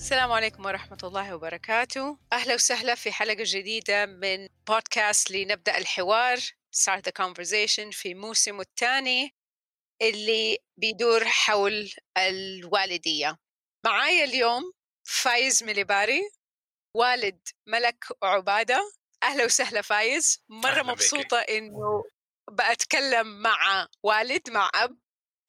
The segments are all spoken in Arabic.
السلام عليكم ورحمة الله وبركاته. أهلا وسهلا في حلقة جديدة من بودكاست لنبدأ الحوار Start the Conversation في موسمه الثاني اللي بيدور حول الوالدية. معايا اليوم فايز مليباري والد ملك وعبادة أهلا وسهلا فايز. مرة مبسوطة إنه بأتكلم مع والد مع أب.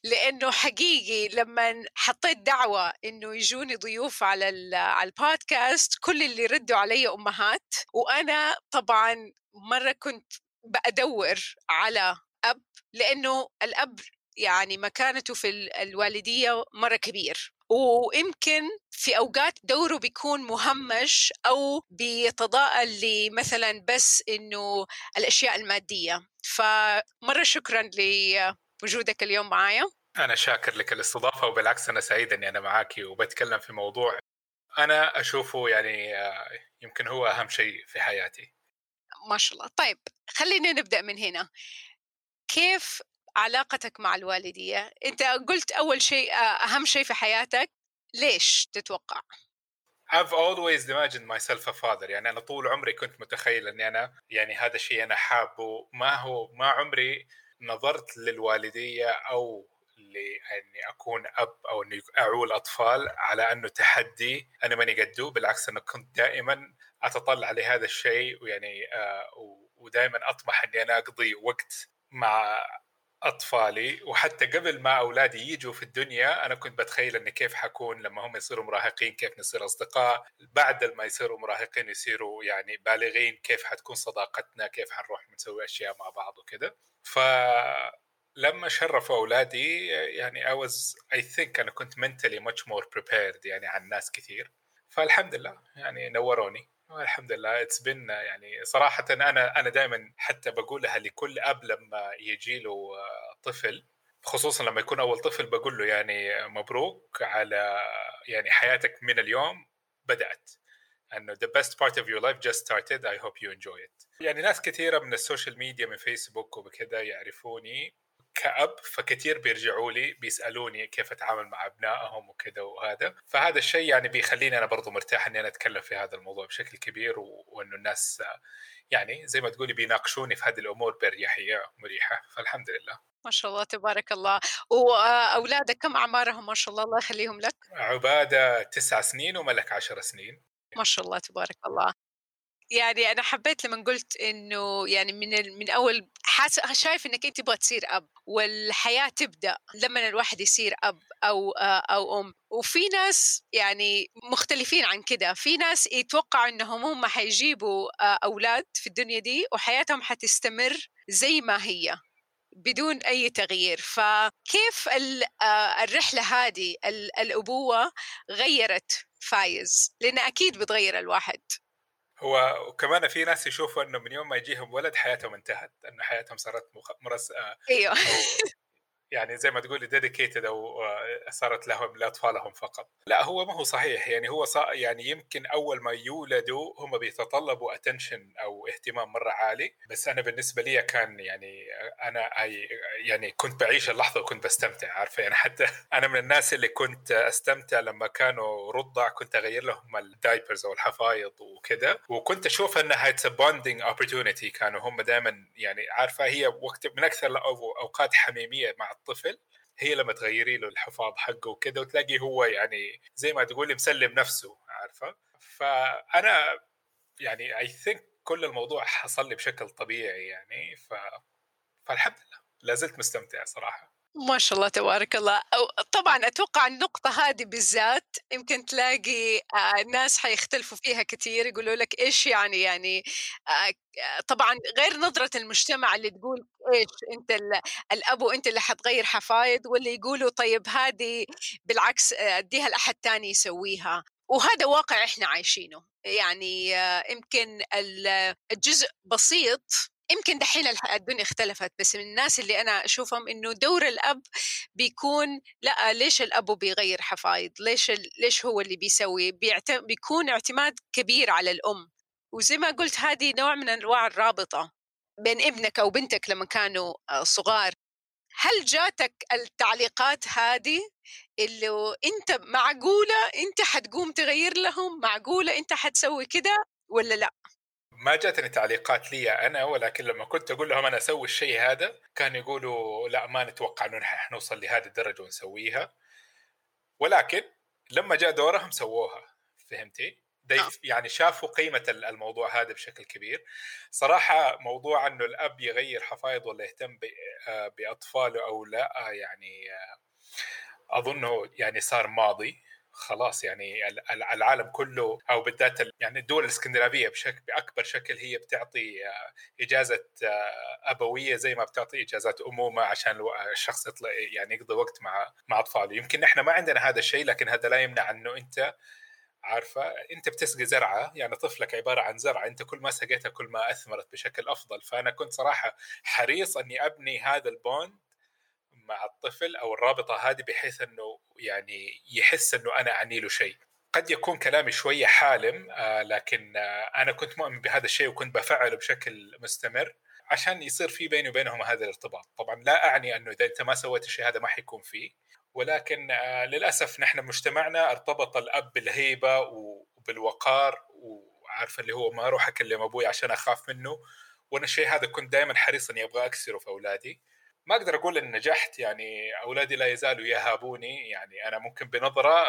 لأنه حقيقي لما حطيت دعوة إنه يجوني ضيوف على على البودكاست كل اللي ردوا علي أمهات. وأنا طبعا مرة كنت بدور على أب لأنه الأب يعني مكانته في ال- الوالدية مرة كبير. ويمكن في أوقات دوره بيكون مهمش أو بيتضاءل لمثلا بس إنه الأشياء المادية. فمرة شكرا لوجودك اليوم معايا؟ أنا شاكر لك الاستضافة وبالعكس أنا سعيد إني أنا معاكي وبتكلم في موضوع أنا أشوفه يعني آه، يمكن هو أهم شيء في حياتي. ما شاء الله. طيب خلينا نبدأ من هنا. كيف علاقتك مع الوالدية؟ أنت قلت أول شيء آه، أهم شيء في حياتك. ليش تتوقع؟ I've always imagined myself a father. يعني أنا طول عمري كنت متخيل إني أنا يعني هذا الشيء أنا حابه. ما هو ما عمري نظرت للوالدية أو لأني أكون أب أو أني أعول أطفال على أنه تحدي أنا ماني قده بالعكس أنا كنت دائما أتطلع لهذا الشيء ويعني آه ودائما أطمح إني أنا أقضي وقت مع أطفالي وحتى قبل ما أولادي يجوا في الدنيا أنا كنت بتخيل اني كيف حكون لما هم يصيروا مراهقين كيف نصير أصدقاء. بعد ما يصيروا مراهقين يصيروا يعني بالغين كيف حتكون صداقتنا كيف حنروح نسوي أشياء مع بعض وكذا ف لما شرفوا أولادي يعني I was I think أنا كنت mentally much more prepared يعني عن ناس كثير. فالحمد لله يعني نوروني. والحمد لله it's been يعني صراحة أنا أنا دائما حتى بقولها لكل أب لما يجي له طفل خصوصا لما يكون أول طفل بقول له يعني مبروك على يعني حياتك من اليوم بدأت. انه the best part of your life just started. I hope you enjoy it. يعني ناس كثيرة من السوشيال ميديا من فيسبوك وبكذا يعرفوني. كأب فكثير بيرجعوا لي بيسألوني كيف أتعامل مع أبنائهم وكذا وهذا. فهذا الشيء يعني بيخليني أنا برضو مرتاح أني أنا أتكلم في هذا الموضوع بشكل كبير و... وأنه الناس يعني زي ما تقولي بيناقشوني في هذه الأمور بأريحية مريحة فالحمد لله. ما شاء الله تبارك الله. وأولادك كم أعمارهم؟ ما شاء الله الله يخليهم لك. عبادة تسع سنين وملك عشر سنين. ما شاء الله تبارك الله. يعني أنا حبيت لما قلت إنه يعني من من أول حاس شايف إنك انت تبغى تصير أب والحياة تبدأ لما الواحد يصير أب أو أو أم. وفي ناس يعني مختلفين عن كده. في ناس يتوقعوا إنهم هم حيجيبوا أولاد في الدنيا دي وحياتهم حتستمر زي ما هي بدون أي تغيير. فكيف الرحلة هذه الأبوة غيرت فايز؟ لأن أكيد بتغير الواحد. هو وكمان في ناس يشوفوا إنه من يوم ما يجيهم ولد حياتهم انتهت إنه حياتهم صارت mess أيوه. يعني زي ما تقولي dedicated أو آه، صارت لهم لأطفالهم فقط. لا هو ما هو صحيح. يعني هو صار يعني يمكن أول ما يولدوا هم بيتطلبوا attention أو اهتمام مرة عالي. بس أنا بالنسبة لي كان يعني أنا أي يعني كنت بعيش اللحظة وكنت بستمتع عارفة؟ يعني حتى أنا من الناس اللي كنت أستمتع لما كانوا رضع كنت أغير لهم ال diapers أو الحفايض وكذا وكنت أشوف انها it's bonding opportunity كانوا هم دائما يعني عارفة؟ هي وقت من أكثر الاوقات حميمية مع الطفل هي لما تغيري له الحفاظ حقه وكذا وتلاقي هو يعني زي ما تقولي مسلم نفسه عارفة؟ فأنا يعني اي ثينك كل الموضوع حصل لي بشكل طبيعي يعني ف فالحمد لله لا زلت مستمتع صراحة. ما شاء الله تبارك الله. طبعا أتوقع النقطة هذه بالذات يمكن تلاقي آه، ناس حيختلفوا فيها كثير يقولوا لك إيش يعني يعني آه، طبعا غير نظرة المجتمع اللي تقول إيش أنت الأب وأنت اللي حتغير حفايض واللي يقولوا طيب هذه بالعكس آه، أديها لأحد ثاني يسويها. وهذا واقع إحنا عايشينه. يعني يمكن الجزء بسيط يمكن دحين الدنيا اختلفت بس من الناس اللي أنا أشوفهم إنه دور الأب بيكون لأ ليش الأب بيغير حفايض ليش ليش هو اللي بيسوي؟ بيكون اعتماد كبير على الأم. وزي ما قلت هذه نوع من أنواع الرابطة بين ابنك أو بنتك لما كانوا آه، صغار. هل جاتك التعليقات هذه اللي أنت معقولة أنت حتقوم تغير لهم؟ معقولة أنت حتسوي كده ولا لأ؟ ما جاتني تعليقات لي أنا ولكن لما كنت أقول لهم أنا أسوي الشيء هذا كانوا يقولوا لا ما نتوقع إنه نحن حنوصل لهذه الدرجة ونسويها ولكن لما جاء دورهم سووها فهمتي؟ آه. يعني شافوا قيمة الموضوع هذا بشكل كبير صراحة موضوع أنه الأب يغير حفايض ولا يهتم آه، بأطفاله أو لا يعني آه، أظنه يعني صار ماضي خلاص يعني العالم كله أو بالذات يعني الدول الإسكندنافية بشكل بأكبر شكل هي بتعطي آه، إجازة آه، أبوية زي ما بتعطي إجازات أمومة عشان الشخص يطلع يعني يقضي وقت مع مع أطفاله. يمكن إحنا ما عندنا هذا الشيء لكن هذا لا يمنع إنه أنت عارفة أنت بتسقي زرعة يعني طفلك عبارة عن زرعة أنت كل ما سقيتها كل ما أثمرت بشكل أفضل. فأنا كنت صراحة حريص إني أبني هذا البوند مع الطفل أو الرابطة هذه بحيث إنه يعني يحس إنه أنا أعني له شيء. قد يكون كلامي شوية حالم آه لكن آه أنا كنت مؤمن بهذا الشيء وكنت بفعله بشكل مستمر عشان يصير في بيني وبينهم هذا الارتباط. طبعا لا أعني إنه إذا أنت ما سويت الشيء هذا ما حيكون فيه. ولكن آه للأسف نحن مجتمعنا ارتبط الأب بالهيبة وبالوقار وعارفه اللي هو ما أروح أكلم أبوي عشان أخاف منه. وأنا الشيء هذا كنت دائما حريص اني أبغى أكسره في أولادي. ما أقدر أقول إن نجحت يعني أولادي لا يزالوا يهابوني يعني أنا ممكن بنظرة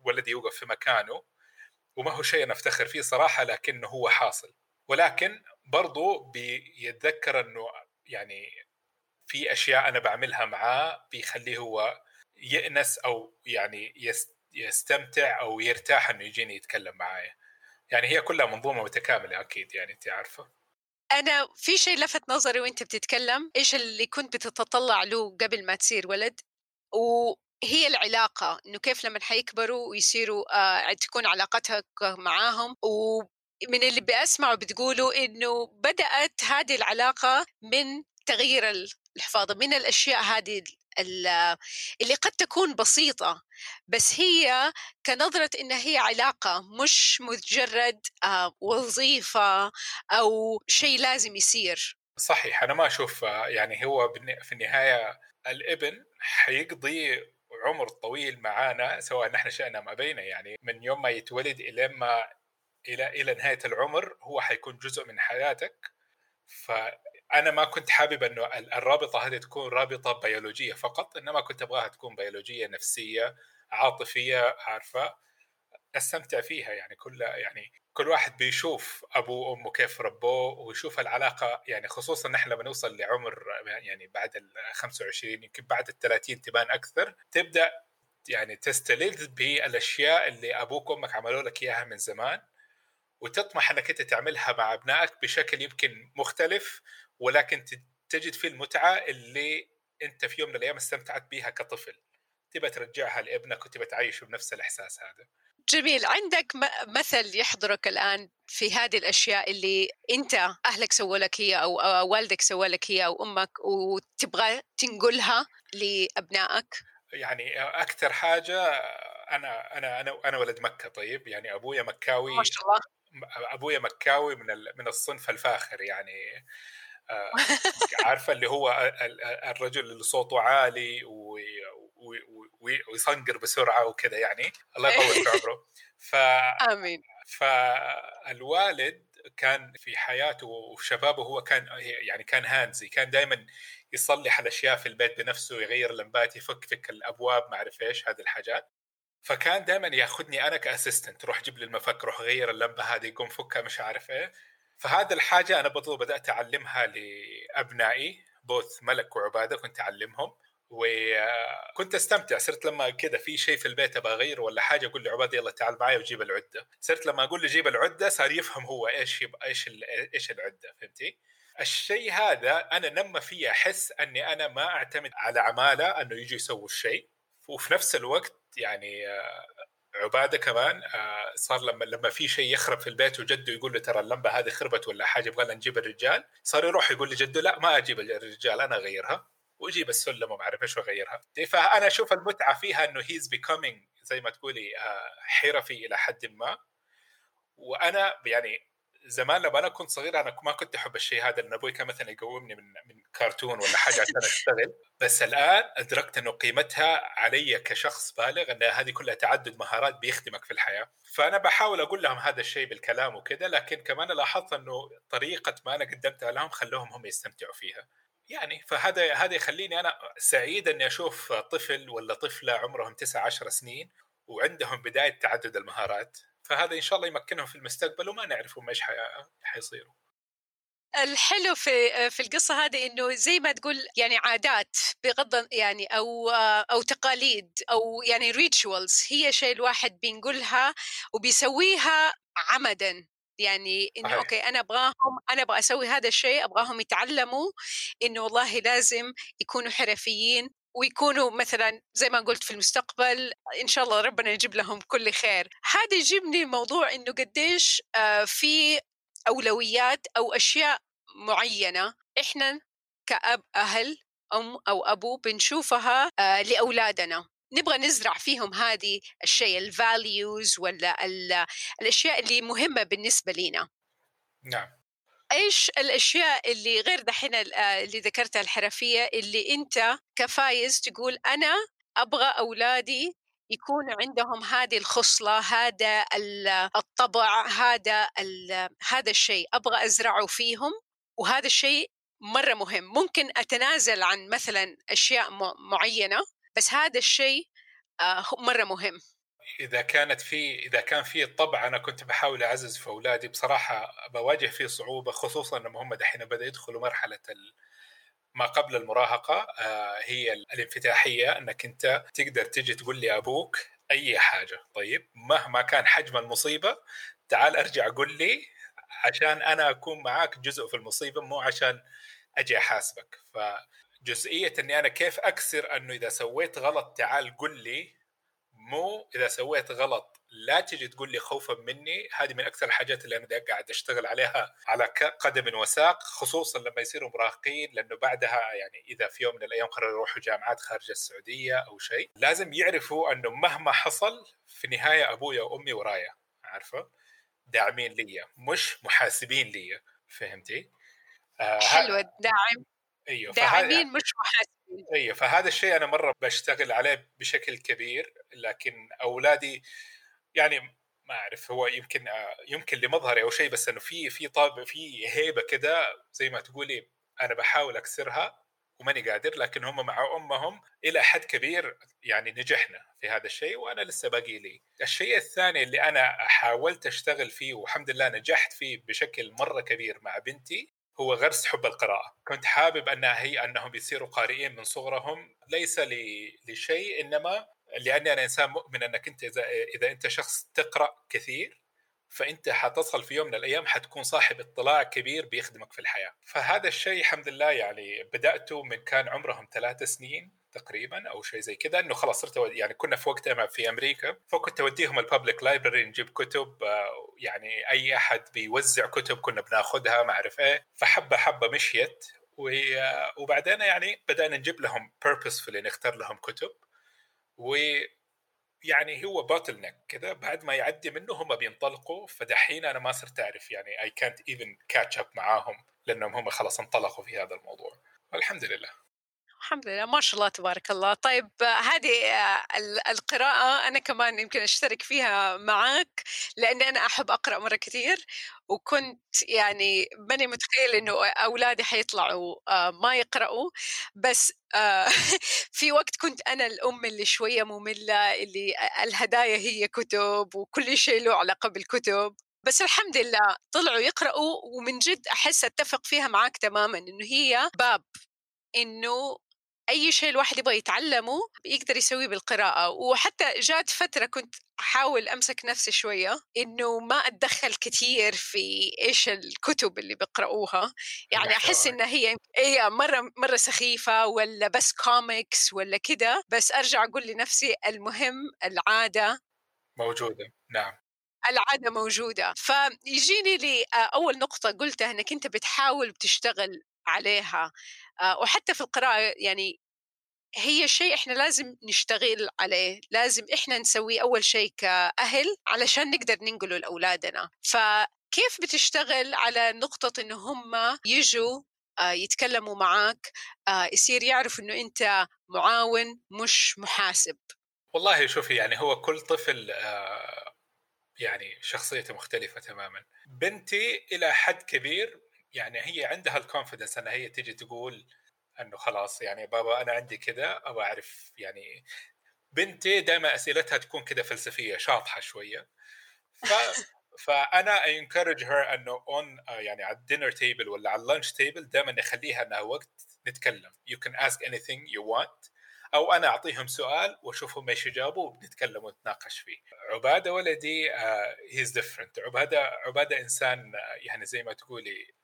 ولدي يوقف في مكانه وما هو شيء أنا أفتخر فيه صراحة لكنه هو حاصل. ولكن برضو بيتذكر إنه يعني في أشياء أنا بعملها معاه بيخليه هو يأنس أو يعني يستمتع أو يرتاح إنه يجيني يتكلم معايا. يعني هي كلها منظومة متكاملة أكيد يعني انت عارفة. أنا في شيء لفت نظري وأنت بتتكلم إيش اللي كنت بتتطلع له قبل ما تصير ولد؟ وهي العلاقة إنه كيف لما حيكبروا ويصيروا آه تكون علاقتك معاهم ومن اللي بأسمعه بتقولوا إنه بدأت هذه العلاقة من تغيير الحفاظة من الأشياء هذه اللي قد تكون بسيطة بس هي كنظرة إنها هي علاقة مش مجرد آه، وظيفة أو شيء لازم يصير. صحيح أنا ما أشوف يعني هو في النهاية الابن حيقضي عمر طويل معانا سواء نحن شئنا ما بينا يعني من يوم ما يتولد إلى ما إلى إلى نهاية العمر هو حيكون جزء من حياتك. ف أنا ما كنت حابب إنه الرابطة هذه تكون رابطة بيولوجية فقط إنما كنت أبغاها تكون بيولوجية نفسية عاطفية عارفة. استمتع فيها يعني كل يعني كل واحد بيشوف أبوه وأمه كيف ربوه ويشوف العلاقة يعني خصوصا نحن لما نوصل لعمر يعني بعد ال 25 يمكن بعد ال 30 تبان أكثر. تبدأ يعني تستلذ بالأشياء اللي أبوك وأمك عملوا لك إياها من زمان وتطمح إنك أنت تعملها مع أبنائك بشكل يمكن مختلف. ولكن تجد فيه المتعة اللي انت في يوم من الأيام استمتعت بها كطفل. تبى ترجعها لابنك وتبى تعيشه بنفس الإحساس هذا. جميل. عندك مثل يحضرك الآن في هذه الأشياء اللي أنت أهلك سووا لك هي أو والدك سوى لك هي أو أمك وتبغى تنقلها لأبنائك؟ يعني أكثر حاجة أنا أنا أنا أنا ولد مكة طيب. يعني أبويا مكاوي ما شاء الله. أبويا مكاوي من من الصنف الفاخر يعني. عارفة اللي هو الرجل اللي صوته عالي ويصنقر بسرعة وكذا يعني. الله يطول في عمره. ف آمين. فالوالد كان في حياته وفي شبابه هو كان يعني كان هانزي كان دائما يصلح الأشياء في البيت بنفسه يغير اللمبات يفك فك الأبواب ما أعرف إيش هذه الحاجات. فكان دائما ياخذني أنا كأسيستنت روح جيب لي المفك روح غير اللمبة هذه يقوم فكها مش عارف إيه. فهذا الحاجة أنا برضو بدأت أعلمها لأبنائي بوث ملك وعبادة كنت أعلمهم وكنت أستمتع. صرت لما كذا في شيء في البيت أبغى أغيره ولا حاجة أقول لعبادي يلا تعال معي وجيب العدة. صرت لما أقول له جيب العدة صار يفهم هو إيش يبقى إيش إيش العدة فهمتي؟ الشيء هذا أنا نمى فيا احس أني أنا ما أعتمد على عمالة أنه يجي يسووا الشيء وفي نفس الوقت يعني عبادة كمان آه، صار لما لما في شيء يخرب في البيت وجده يقول له ترى اللمبة هذه خربت ولا حاجة يبغى نجيب الرجال صار يروح يقول لجده لا ما أجيب الرجال أنا أغيرها واجيب السلم وما أعرف إيش وأغيرها. فأنا أشوف المتعة فيها إنه هيز بيكومينج زي ما تقولي آه، حرفي إلى حد ما. وأنا يعني زمان لما أنا كنت صغير أنا ما كنت أحب الشيء هذا لأن أبوي كان مثلا يقومني من من كرتون ولا حاجة عشان أشتغل. بس الآن أدركت إنه قيمتها علي كشخص بالغ إن هذه كلها تعدد مهارات بيخدمك في الحياة. فأنا بحاول أقول لهم هذا الشيء بالكلام وكذا لكن كمان لاحظت إنه طريقة ما أنا قدمتها لهم خلوهم هم يستمتعوا فيها. يعني فهذا هذا يخليني أنا سعيد إني أشوف طفل ولا طفلة عمرهم 9 10 سنين وعندهم بداية تعدد المهارات. فهذا إن شاء الله يمكنهم في المستقبل وما نعرف هم إيش حيصيروا الحلو في في القصة هذه إنه زي ما تقول يعني عادات بغض يعني أو أو تقاليد أو يعني rituals هي شيء الواحد بينقلها وبيسويها عمدا يعني إنه أحيح. okay أنا أبغاهم أنا أبغى أسوي هذا الشيء أبغاهم يتعلموا إنه والله لازم يكونوا حرفيين ويكونوا مثلا زي ما قلت في المستقبل إن شاء الله ربنا يجيب لهم كل خير. هذا يجيبني موضوع إنه قديش آه، في أولويات أو أشياء معينة إحنا كأب أهل أم أو أبو بنشوفها آه، لأولادنا. نبغى نزرع فيهم هذه الشيء الفاليوز ولا الأشياء اللي مهمة بالنسبة لنا نعم. إيش الأشياء اللي غير دحين اللي ذكرتها الحرفية اللي أنت كفايز تقول أنا أبغى أولادي يكون عندهم هذه الخصلة هذا الطبع هذا هذا الشيء أبغى أزرعه فيهم وهذا الشيء مرة مهم. ممكن أتنازل عن مثلا أشياء معينة بس هذا الشيء آه، مرة مهم. إذا كانت في إذا كان في الطبع أنا كنت بحاول أعزز في أولادي. بصراحة بواجه فيه صعوبة خصوصا إن هم دحين بدا يدخلوا مرحلة ما قبل المراهقة آه، هي الانفتاحية. إنك أنت تقدر تجي تقول لي أبوك أي حاجة. طيب مهما كان حجم المصيبة تعال أرجع قول لي عشان أنا أكون معاك جزء في المصيبة مو عشان أجي أحاسبك. فجزئية إني أنا كيف أكسر إنه إذا سويت غلط تعال قل لي مو إذا سويت غلط لا تجي تقول لي خوفا مني. هذه من أكثر الحاجات اللي أنا قاعد أشتغل عليها على قدم وساق خصوصا لما يصيروا مراهقين لأنه بعدها يعني إذا في يوم من الأيام قرروا يروحوا جامعات خارج السعودية أو شيء لازم يعرفوا أنه مهما حصل في النهاية ابويا وامي ورايا عارفة؟ داعمين لي مش محاسبين لي فهمتي؟ آه حلو الداعم. أيوه داعمين مش محاسبين أيوه فهذا الشيء أنا مرة بشتغل عليه بشكل كبير لكن أولادي يعني ما أعرف هو يمكن آه، يمكن لمظهري أو شيء بس إنه في في طابع في هيبة كده زي ما تقولي أنا بحاول أكسرها وماني قادر لكن هم مع أمهم إلى حد كبير يعني نجحنا في هذا الشيء وأنا لسه باقي لي. الشيء الثاني اللي أنا حاولت أشتغل فيه والحمد لله نجحت فيه بشكل مرة كبير مع بنتي هو غرس حب القراءة. كنت حابب أنها هي أنهم يصيروا قارئين من صغرهم. ليس لشيء إنما لأني أنا إنسان مؤمن أنك أنت إذا, إذا أنت شخص تقرأ كثير فأنت حتصل في يوم من الأيام حتكون صاحب اطلاع كبير بيخدمك في الحياة. فهذا الشيء الحمد لله يعني بدأته من كان عمرهم ثلاث سنين. تقريبا أو شيء زي كذا إنه خلاص صرت يعني كنا في وقتها في أمريكا فكنت أوديهم الببليك لايبرري نجيب كتب آه، يعني أي أحد بيوزع كتب كنا بناخذها ما أعرف إيه فحبه حبة مشيت آه، وبعدين يعني بدأنا نجيب لهم purposefully نختار لهم كتب و يعني هو bottleneck كذا بعد ما يعدي منه هم بينطلقوا فدحين أنا ما صرت أعرف يعني اي كانت ايفن كاتش اب معاهم لأنهم هم خلاص انطلقوا في هذا الموضوع. والحمد لله. الحمد لله ما شاء الله تبارك الله. طيب هذه آه، القراءة أنا كمان يمكن أشترك فيها معك لأني أنا أحب أقرأ مرة كثير وكنت يعني ماني متخيل إنه أولادي حيطلعوا آه، ما يقرأوا. بس آه، في وقت كنت أنا الأم اللي شوية مملة اللي الهدايا هي كتب وكل شيء له علاقة بالكتب. بس الحمد لله طلعوا يقرأوا ومن جد أحس أتفق فيها معك تماما إنه هي باب إنه أي شيء الواحد يبغى يتعلمه يقدر يسويه بالقراءة. وحتى جات فترة كنت أحاول أمسك نفسي شوية إنه ما أتدخل كثير في إيش الكتب اللي بيقرأوها يعني أحس انها هي هي مرة مرة سخيفة ولا بس كوميكس ولا كده بس أرجع أقول لنفسي المهم العادة. موجودة. نعم. العادة موجودة. فيجيني لي آه، أول نقطة قلتها إنك أنت بتحاول بتشتغل عليها. آه، وحتى في القراءة يعني هي شيء إحنا لازم نشتغل عليه لازم إحنا نسويه أول شيء كأهل علشان نقدر ننقله لأولادنا. فكيف بتشتغل على نقطة انه هم يجوا آه، يتكلموا معك آه، يصير يعرف إنه أنت معاون مش محاسب؟ والله شوفي يعني هو كل طفل يعني شخصيته مختلفة تماما. بنتي إلى حد كبير يعني هي عندها الكونفدنس إنها هي تجي تقول إنه خلاص يعني بابا أنا عندي كذا أبغى أعرف يعني بنتي دائما أسئلتها تكون كذا فلسفية شاطحة شوية. ف فأنا encourage her إنه on يعني على ال dinner table ولا على ال lunch table دائما نخليها إنها وقت نتكلم. you can ask anything you want أو أنا أعطيهم سؤال وأشوفهم إيش يجاوبوا وبنتكلم ونتناقش فيه. عبادة ولدي he's uh, different عبادة عبادة إنسان uh, يعني زي ما تقولي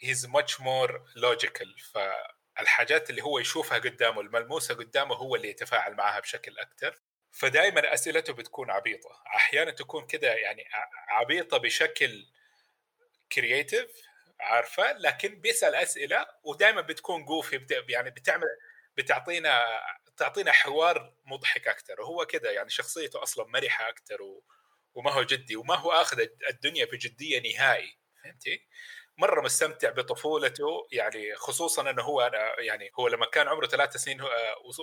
he's much more logical فالحاجات اللي هو يشوفها قدامه الملموسة قدامه هو اللي يتفاعل معها بشكل أكثر. فدائما أسئلته بتكون عبيطة. أحيانا تكون كده يعني عبيطة بشكل creative عارفة؟ لكن بيسأل أسئلة ودائما بتكون goofy يعني بتعمل بتعطينا تعطينا حوار مضحك أكثر. وهو كده يعني شخصيته أصلا مرحة أكثر و... وما هو جدي وما هو آخذ الدنيا بجدية نهائي. فهمتي؟ مرة مستمتع بطفولته يعني خصوصا إنه هو أنا يعني هو لما كان عمره ثلاث سنين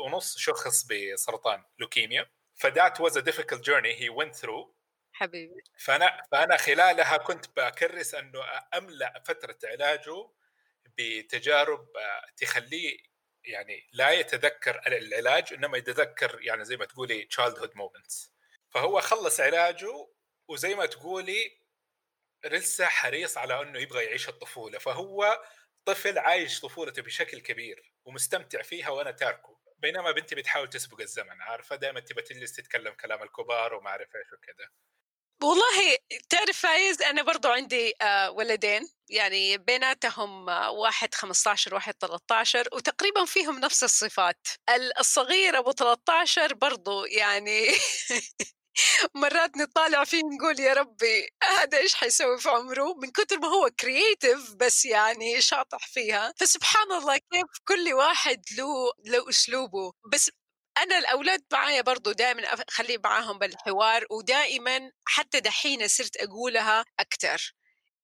ونص شخص بسرطان لوكيميا. ف that was a difficult journey he went through حبيبي. فأنا فأنا خلالها كنت بكرس إنه أملأ فترة علاجه بتجارب تخليه يعني لا يتذكر العلاج إنما يتذكر يعني زي ما تقولي childhood moments فهو خلص علاجه وزي ما تقولي لسه حريص على إنه يبغى يعيش الطفولة فهو طفل عايش طفولته بشكل كبير ومستمتع فيها وأنا تاركه. بينما بنتي بتحاول تسبق الزمن عارفة؟ دائما تبى تجلس تتكلم كلام الكبار وما أعرف إيش وكذا. والله تعرف فايز أنا برضو عندي آه، ولدين يعني بيناتهم آه، واحد 15 واحد 13 وتقريبا فيهم نفس الصفات. الصغير أبو 13 برضو يعني مرات نطالع فيه نقول يا ربي هذا إيش حيسوي في عمره؟ من كثر ما هو كرييتيف بس يعني شاطح فيها. فسبحان الله كيف كل واحد له له أسلوبه. بس أنا الأولاد معايا برضو دائما اخلي معاهم بالحوار ودائما حتى دحين صرت أقولها أكثر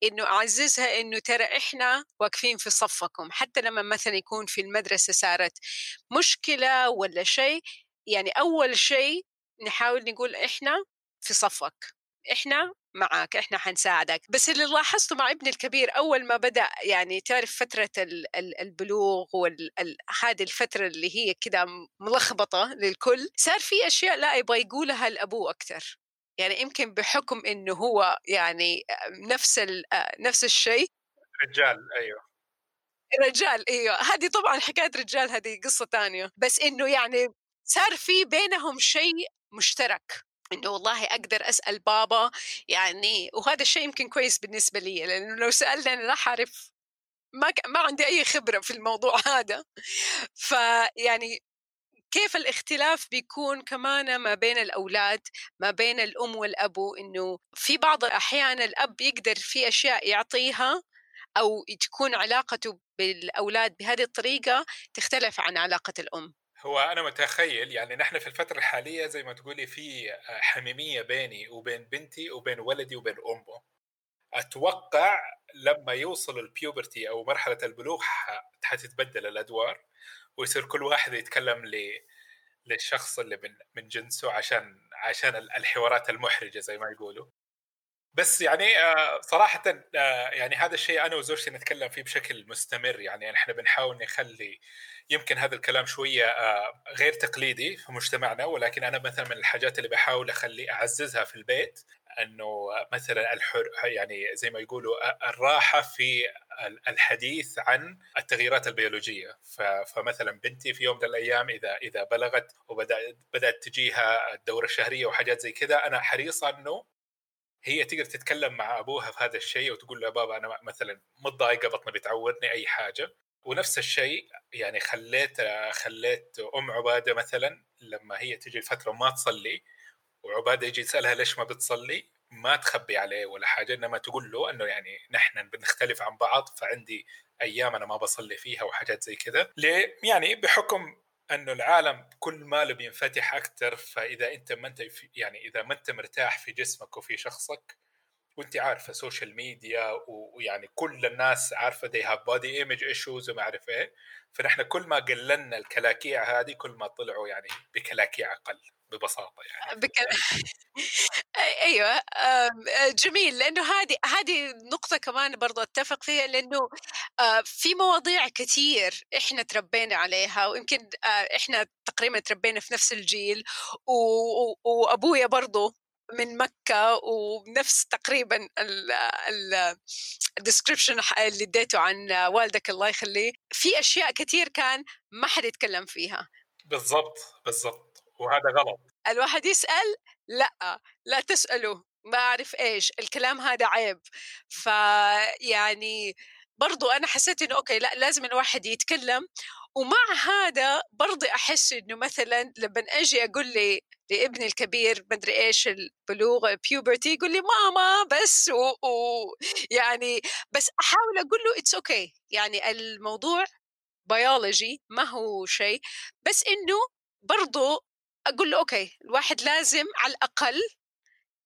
إنه أعززها إنه ترى إحنا واقفين في صفكم. حتى لما مثلا يكون في المدرسة صارت مشكلة ولا شيء يعني أول شيء نحاول نقول إحنا في صفك إحنا معك إحنا حنساعدك. بس اللي لاحظته مع ابني الكبير أول ما بدأ يعني تعرف فترة البلوغ وهذه الفترة اللي هي كده ملخبطة للكل صار في أشياء لا يبغى يقولها لأبوه أكثر يعني يمكن بحكم إنه هو يعني نفس نفس الشيء. رجال أيوه. رجال أيوه. هذه طبعا حكاية رجال هذه قصة ثانية بس إنه يعني صار في بينهم شيء مشترك إنه والله أقدر أسأل بابا يعني وهذا الشيء يمكن كويس بالنسبة لي لأنه لو سالني أنا راح أعرف ما. ما عندي أي خبرة في الموضوع هذا فيعني كيف الاختلاف بيكون كمان ما بين الأولاد ما بين الأم والابو انه في بعض الأحيان الأب يقدر في أشياء يعطيها أو تكون علاقته بالأولاد بهذه الطريقة تختلف عن علاقة الأم هو أنا متخيل يعني نحن في الفترة الحالية زي ما تقولي في حميمية بيني وبين بنتي وبين ولدي وبين أمه. أتوقع لما يوصل البيوبرتي أو مرحلة البلوغ حتتبدل الأدوار ويصير كل واحد يتكلم ل للشخص اللي من من جنسه عشان عشان الحوارات المحرجة زي ما يقولوا. بس يعني آه، صراحة آه، يعني هذا الشيء أنا وزوجتي نتكلم فيه بشكل مستمر. يعني إحنا بنحاول نخلي يمكن هذا الكلام شوية آه، غير تقليدي في مجتمعنا. ولكن أنا مثلا من الحاجات اللي بحاول أخلي أعززها في البيت إنه مثلا الحر يعني زي ما يقولوا الراحة في الحديث عن التغييرات البيولوجية. فمثلا بنتي في يوم من الأيام إذا إذا بلغت وبدأت بدأت تجيها الدورة الشهرية وحاجات زي كذا أنا حريصة إنه هي تقدر تتكلم مع أبوها في هذا الشيء وتقول له بابا أنا مثلا متضايقه بطني بتعورني أي حاجة. ونفس الشيء يعني خليت خليت أم عبادة مثلا لما هي تجي فتره ما تصلي وعبادة يجي يسألها ليش ما بتصلي ما تخبي عليه ولا حاجة إنما تقول له إنه يعني نحن بنختلف عن بعض فعندي أيام أنا ما بصلي فيها وحاجات زي كذا. ليه؟ يعني بحكم انه العالم كل ما له بينفتح أكثر فإذا أنت ما أنت يعني إذا ما أنت مرتاح في جسمك وفي شخصك وانت عارفة social media ويعني كل الناس عارفة they have body image issues وما أعرف إيه. فنحن كل ما قللنا الكلاكيع هذه كل ما طلعوا يعني بكلاكيع أقل ببساطة يعني. بك... أيوه جميل. لأنه هذه هذه نقطة كمان برضو أتفق فيها لأنه في مواضيع كثير إحنا تربينا عليها ويمكن إحنا تقريبا تربينا في نفس الجيل وأبويا برضو من مكة ونفس تقريبا الديسكربشن اللي اديته عن والدك الله يخليه. في أشياء كثير كان ما حد يتكلم فيها. بالضبط بالضبط. وهذا غلط. الواحد يسأل لأ لا تسأله ما أعرف إيش الكلام هذا عيب. فيعني برضو أنا حسيت إنه okay لأ لازم الواحد يتكلم ومع هذا برضه أحس إنه مثلا لما أجي أقول لي لابني الكبير مدري إيش البلوغ puberty يقول لي ماما بس و... و... يعني بس أحاول أقول له it's okay okay. يعني الموضوع بيولوجي ما هو شيء بس إنه برضو أقول له okay الواحد لازم على الأقل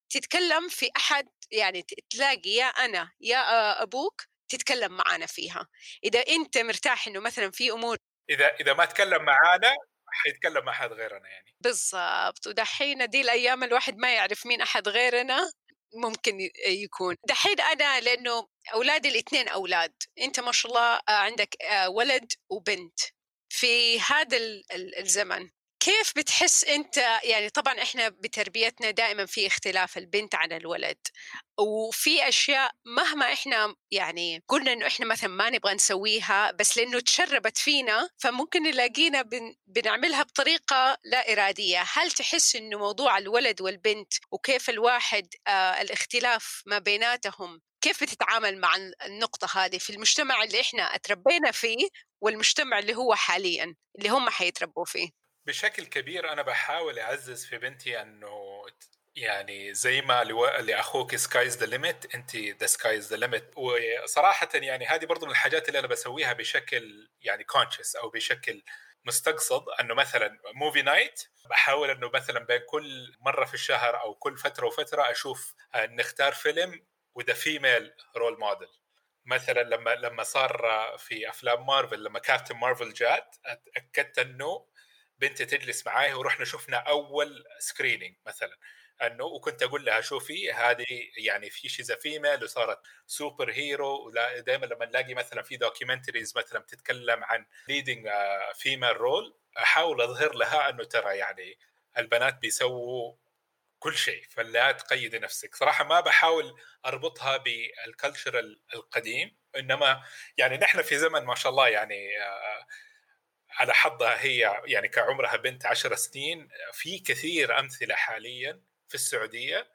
تتكلم في أحد يعني تلاقي يا أنا يا أبوك تتكلم معانا فيها. إذا أنت مرتاح إنه مثلا في أمور إذا إذا ما تكلم معانا حيتكلم مع احد غيرنا يعني. بالضبط. ودحين دي الأيام الواحد ما يعرف مين أحد غيرنا ممكن يكون. دحين أنا لأنه أولادي الاثنين أولاد. أنت ما شاء الله عندك ولد وبنت. في هذا الزمن كيف بتحس أنت؟ يعني طبعا إحنا بتربيتنا دائما في اختلاف البنت عن الولد وفي أشياء مهما إحنا يعني قلنا إنه إحنا مثلا ما نبغى نسويها بس لأنه تشربت فينا فممكن نلاقينا بن بنعملها بطريقة لا إرادية. هل تحس إنه موضوع الولد والبنت وكيف الواحد آه الاختلاف ما بيناتهم كيف بتتعامل مع النقطة هذه في المجتمع اللي إحنا اتربينا فيه والمجتمع اللي هو حاليا اللي هم حيتربوا فيه؟ بشكل كبير أنا بحاول أعزز في بنتي إنه يعني زي ما لأخوك sky's the limit أنت the sky's the limit وصراحه يعني هذه برضو من الحاجات اللي أنا بسويها بشكل يعني conscious أو بشكل مستقصد إنه مثلا movie night بحاول إنه مثلا بين كل مرة في الشهر أو كل فترة وفترة أشوف نختار فيلم with a female role model مثلا لما لما صار في أفلام مارفل لما كابتن مارفل جات اتاكدت إنه بنتي تجلس معاي ورحنا شفنا أول screening مثلا. أنه وكنت أقول لها شوفي هذه يعني في she's female وصارت superhero دائما لما نلاقي مثلا في documentaries مثلا بتتكلم عن leading female role أحاول أظهر لها أنه ترى يعني البنات بيسووا كل شيء فلا تقيدي نفسك. صراحة ما بحاول أربطها بال culture القديم إنما يعني نحن في زمن ما شاء الله يعني آه، على حظها هي يعني كعمرها بنت عشر سنين في كثير أمثلة حاليا في السعودية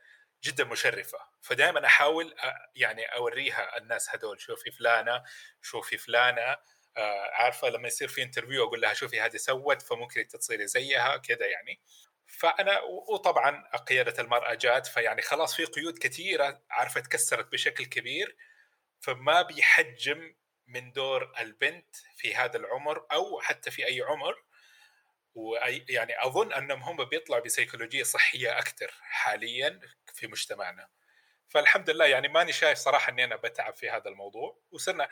جدا مشرفة. فدائما أحاول يعني أوريها الناس هذول شوفي فلانة شوفي فلانة آه، عارفة لما يصير في انترفيو أقول لها شوفي هذه سوت فممكن انت تصيري زيها كذا يعني. فأنا وطبعا قيادة المرأة جات فيعني خلاص في قيود كثيرة عارفة تكسرت بشكل كبير فما بيحجم من دور البنت في هذا العمر أو حتى في أي عمر. وأي يعني أظن أنهم هم بيطلعوا بسيكولوجية صحية أكثر حاليا في مجتمعنا. فالحمد لله يعني ماني شايف صراحة إني أنا بتعب في هذا الموضوع. وصرنا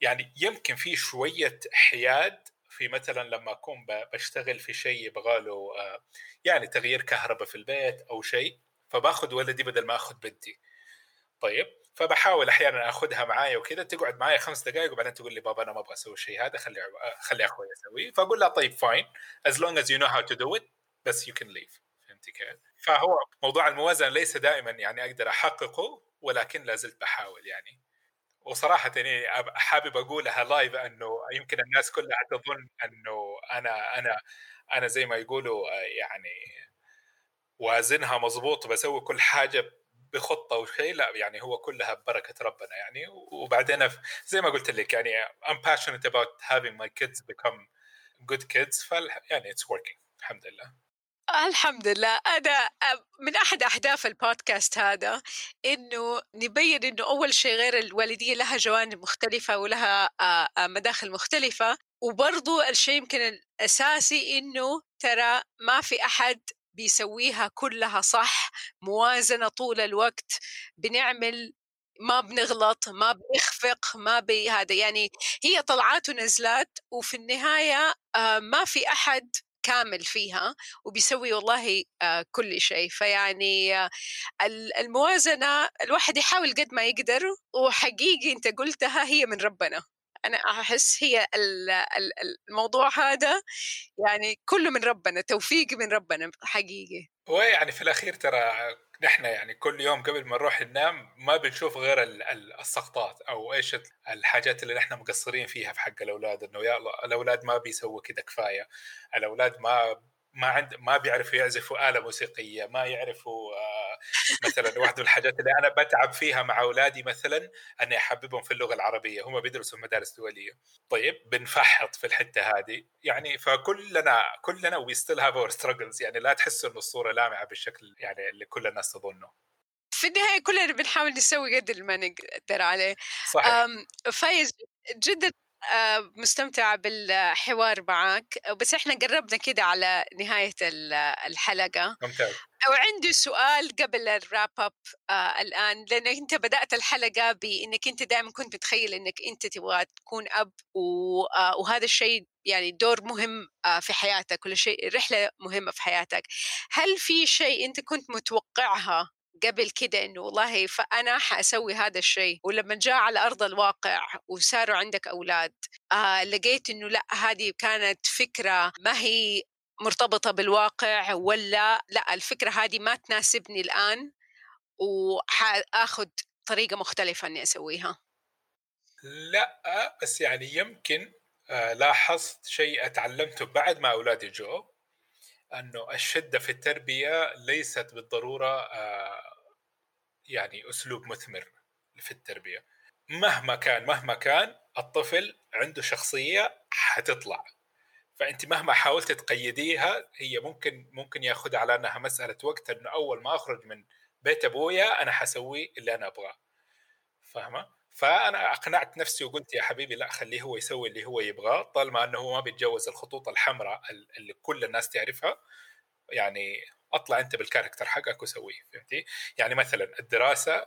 يعني يمكن في شوية حياد في مثلا لما أكون بشتغل في شيء يبغى له آه، يعني تغيير كهرباء في البيت أو شيء فباخذ ولدي بدل ما اخذ بنتي. طيب؟ فبحاول أحيانا آخذها معايا وكذا تقعد معايا خمس دقائق وبعدين تقول لي بابا أنا ما أبغى أسوي الشيء هذا خلي خلي أخوي يسويه. فأقول لها طيب fine as long as you know how to do it بس you can leave. فهمتي كيف؟ فهو موضوع الموازنة ليس دائما يعني أقدر أحققه ولكن لا زلت بحاول يعني. وصراحة يعني حابب أقولها live أنه يمكن الناس كلها تظن أنه أنا أنا أنا زي ما يقولوا يعني وازنها مضبوط بسوي كل حاجة بخطة وشيء لا يعني هو كلها ببركة ربنا يعني. وبعدين زي ما قلت لك يعني I'm passionate about having my kids become good kids ف يعني it's working الحمد لله. الحمد لله. أنا من أحد أهداف البودكاست هذا إنه نبين إنه أول شيء غير الوالدية لها جوانب مختلفة ولها مداخل مختلفة. وبرضو الشيء يمكن الأساسي إنه ترى ما في أحد بيسويها كلها صح موازنة طول الوقت بنعمل ما بنغلط ما بنخفق ما بهذا يعني هي طلعات ونزلات وفي النهاية آه، ما في أحد كامل فيها وبيسوي والله آه، كل شيء. فيعني آه، الموازنة الواحد يحاول قد ما يقدر وحقيقي أنت قلتها هي من ربنا. أنا أحس هي الموضوع هذا يعني كله من ربنا توفيق من ربنا حقيقي. ويعني في الأخير ترى نحن يعني كل يوم قبل ما نروح ننام ما بنشوف غير السقطات أو إيش الحاجات اللي نحن مقصرين فيها في حق الأولاد إنه يا الله الأولاد ما بيسووا كذا كفاية الأولاد ما ما عند ما بيعرفوا يعزفوا آلة موسيقية ما يعرفوا آه، مثلا واحدة من الحاجات اللي أنا بتعب فيها مع أولادي مثلا أني أحببهم في اللغة العربية هم بيدرسوا في مدارس دولية. طيب بنفحط في الحتة هذه. يعني فكلنا كلنا we still have our struggles يعني لا تحسوا إنه الصورة لامعة بالشكل يعني اللي كل الناس تظنه. في النهاية كلنا بنحاول نسوي قد ما نقدر عليه. صحيح. فايز جدا مستمتعة بالحوار معك بس إحنا قربنا كده على نهاية الحلقة. ممتاز. وعندي سؤال قبل الراب اب آه الآن. لانك أنت بدأت الحلقة بإنك أنت دائما كنت متخيل إنك أنت تبغى تكون أب آه وهذا الشيء يعني دور مهم آه في حياتك كل شيء رحلة مهمة في حياتك. هل في شيء أنت كنت متوقعها قبل كده إنه والله فأنا حأسوي هذا الشيء ولما جاء على أرض الواقع وصاروا عندك أولاد آه لقيت إنه لأ هذه كانت فكرة ما هي مرتبطة بالواقع ولا لأ الفكرة هذه ما تناسبني الآن وحأخذ طريقة مختلفة إني أسويها. لأ بس يعني يمكن آه، لاحظت شيء أتعلمته بعد ما أولادي جو أنه الشدة في التربية ليست بالضرورة آه، يعني أسلوب مثمر في التربية. مهما كان مهما كان الطفل عنده شخصية حتطلع. فأنت مهما حاولت تقيديها هي ممكن ممكن ياخذها على أنها مسألة وقت أنه أول ما أخرج من بيت أبويا أنا حسوي اللي أنا أبغاه. فاهمة؟ فأنا أقنعت نفسي وقلت يا حبيبي لا خليه هو يسوي اللي هو يبغاه طالما إنه هو ما بيتجاوز الخطوط الحمراء اللي كل الناس تعرفها يعني أطلع أنت بالكاركتر حقك وسويه فهمتي؟ يعني مثلا الدراسة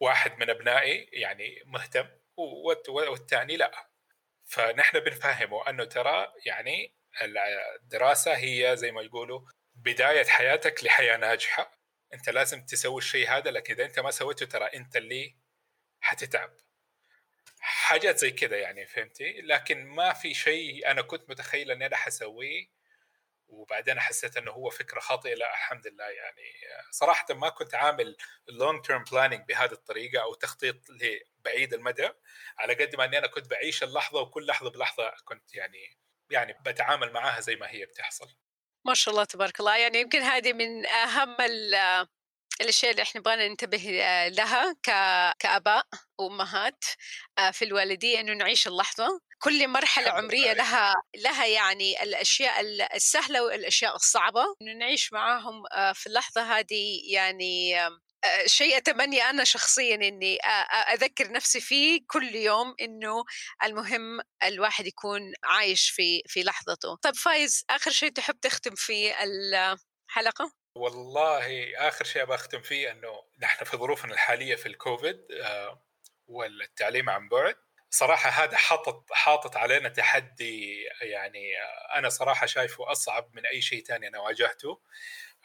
واحد من أبنائي يعني مهتم والثاني لا. فنحن بنفهمه أنه ترى يعني الدراسة هي زي ما يقولوا بداية حياتك لحياة ناجحة. أنت لازم تسوي الشيء هذا لكن إذا أنت ما سويته ترى أنت اللي حتتعب. حاجات زي كذا يعني فهمتي؟ لكن ما في شيء أنا كنت متخيل إني أنا حسويه وبعدين حسيت إنه هو فكرة خاطئة. لا الحمد لله يعني صراحة ما كنت عامل long term planning بهذه الطريقة أو تخطيط لبعيد المدى. على قد ما إني أنا كنت بعيش اللحظة وكل لحظة بلحظة كنت يعني يعني بتعامل معاها زي ما هي بتحصل. ما شاء الله تبارك الله. يعني يمكن هذه من أهم الأشياء اللي إحنا نبغى ننتبه لها كآباء وامهات آه، في الوالدية إنه نعيش اللحظة كل مرحلة عمرية لها لها يعني الأشياء السهلة والأشياء الصعبة إنه نعيش معاهم آه، في اللحظة هذه يعني آه، شيء أتمنى أنا شخصيا إني أذكر نفسي فيه كل يوم إنه المهم الواحد يكون عايش في في لحظته. طيب فايز آخر شيء تحب تختم فيه الحلقة؟ والله آخر شيء بختم فيه إنه نحن في ظروفنا الحالية في الكوفيد آه، والتعليم عن بعد. صراحة هذا حاطط حاطط علينا تحدي يعني أنا صراحة شايفه أصعب من أي شيء ثاني أنا واجهته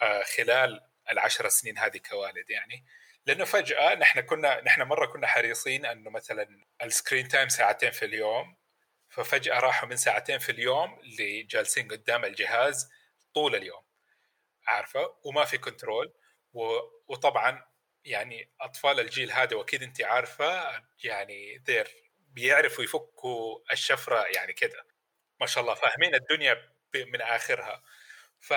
آه، خلال العشر سنين هذه كوالد يعني. لأنه فجأة نحن كنا نحن مرة كنا حريصين إنه مثلا ال screen time ساعتين في اليوم ففجأة راحوا من ساعتين في اليوم لجالسين قدام الجهاز طول اليوم. عارفة وما في control وطبعا يعني أطفال الجيل هذا وأكيد انت عارفة يعني they're بيعرفوا يفكوا الشفرة يعني كده. ما شاء الله فاهمين الدنيا من آخرها. ف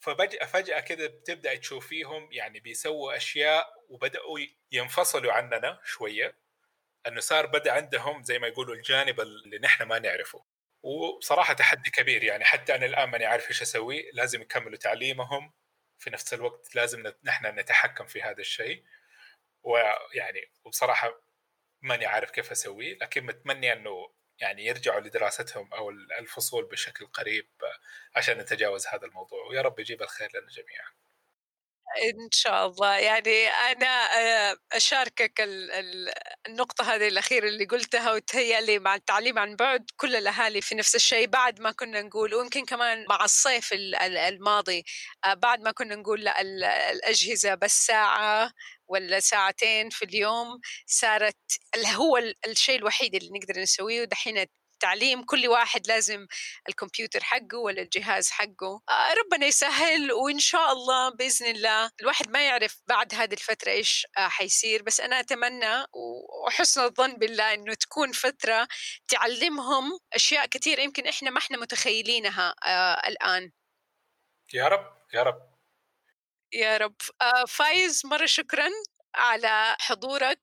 ففجأة فجأة كده بتبدأ تشوفيهم يعني بيسووا أشياء وبدأوا ينفصلوا عننا شوية أنه صار بدأ عندهم زي ما يقولوا الجانب اللي نحن ما نعرفه. وبصراحة تحدي كبير يعني حتى أنا الآن ماني عارف إيش أسوي لازم يكملوا تعليمهم في نفس الوقت لازم نحن نتحكم في هذا الشيء ويعني وبصراحة ماني عارف كيف أسوي لكن متمني أنه يعني يرجعوا لدراستهم أو الفصول بشكل قريب عشان نتجاوز هذا الموضوع ويا رب يجيب الخير لنا جميعا. إن شاء الله. يعني أنا آه، أشاركك النقطة هذه الأخيرة اللي قلتها وتهيأ مع التعليم عن بعد كل الأهالي في نفس الشيء. بعد ما كنا نقول ويمكن كمان مع الصيف الماضي آه، بعد ما كنا نقول لا الأجهزة بس ساعة ولا ساعتين في اليوم صارت هو الشيء الوحيد اللي نقدر نسويه. ودحين التعليم كل واحد لازم الكمبيوتر حقه ولا الجهاز حقه. آه، ربنا يسهل وإن شاء الله بإذن الله الواحد ما يعرف بعد هذه الفترة إيش آه، حيصير. بس أنا أتمنى وحسن الظن بالله إنه تكون فترة تعلمهم أشياء كثير يمكن إحنا ما إحنا متخيلينها آه، الآن. يا رب يا رب. يا رب. فايز مرة شكرا. على حضورك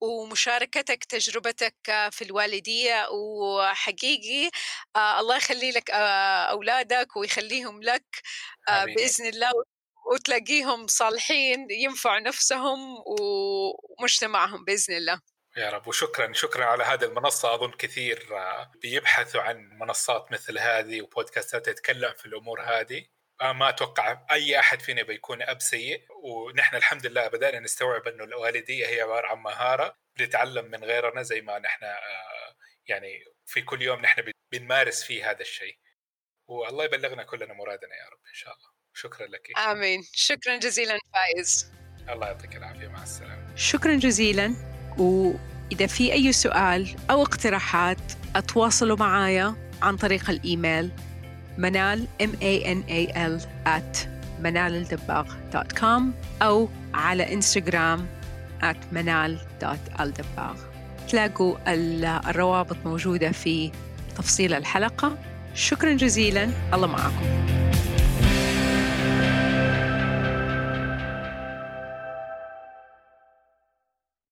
ومشاركتك تجربتك في الوالدية. وحقيقي آه، الله يخلي لك آه، أولادك ويخليهم لك آه، بإذن الله وتلاقيهم صالحين ينفعوا نفسهم ومجتمعهم بإذن الله. يا رب. وشكرا شكرا على هذه المنصة. أظن كثير بيبحثوا عن منصات مثل هذه وبودكاستات تتكلم في الأمور هذه. آه، ما أتوقع أي أحد فينا بيكون أب سيء ونحن الحمد لله بدانا نستوعب إنه الوالدية هي عبارة عن مهارة بنتعلم من غيرنا زي ما نحن آه، يعني في كل يوم نحن بنمارس فيه هذا الشيء. والله يبلغنا كلنا مرادنا يا رب إن شاء الله. شكرا لك. آمين. شكرا جزيلا فايز. الله يعطيك العافية. مع السلامة. شكرا جزيلا. وإذا في أي سؤال أو اقتراحات أتواصلوا معايا عن طريق الإيميل منال M A N A L at منالالدباغ.com أو على انستغرام at منال.الدباغ تلاقوا الروابط موجودة في تفصيل الحلقة. شكرا جزيلا. الله معكم.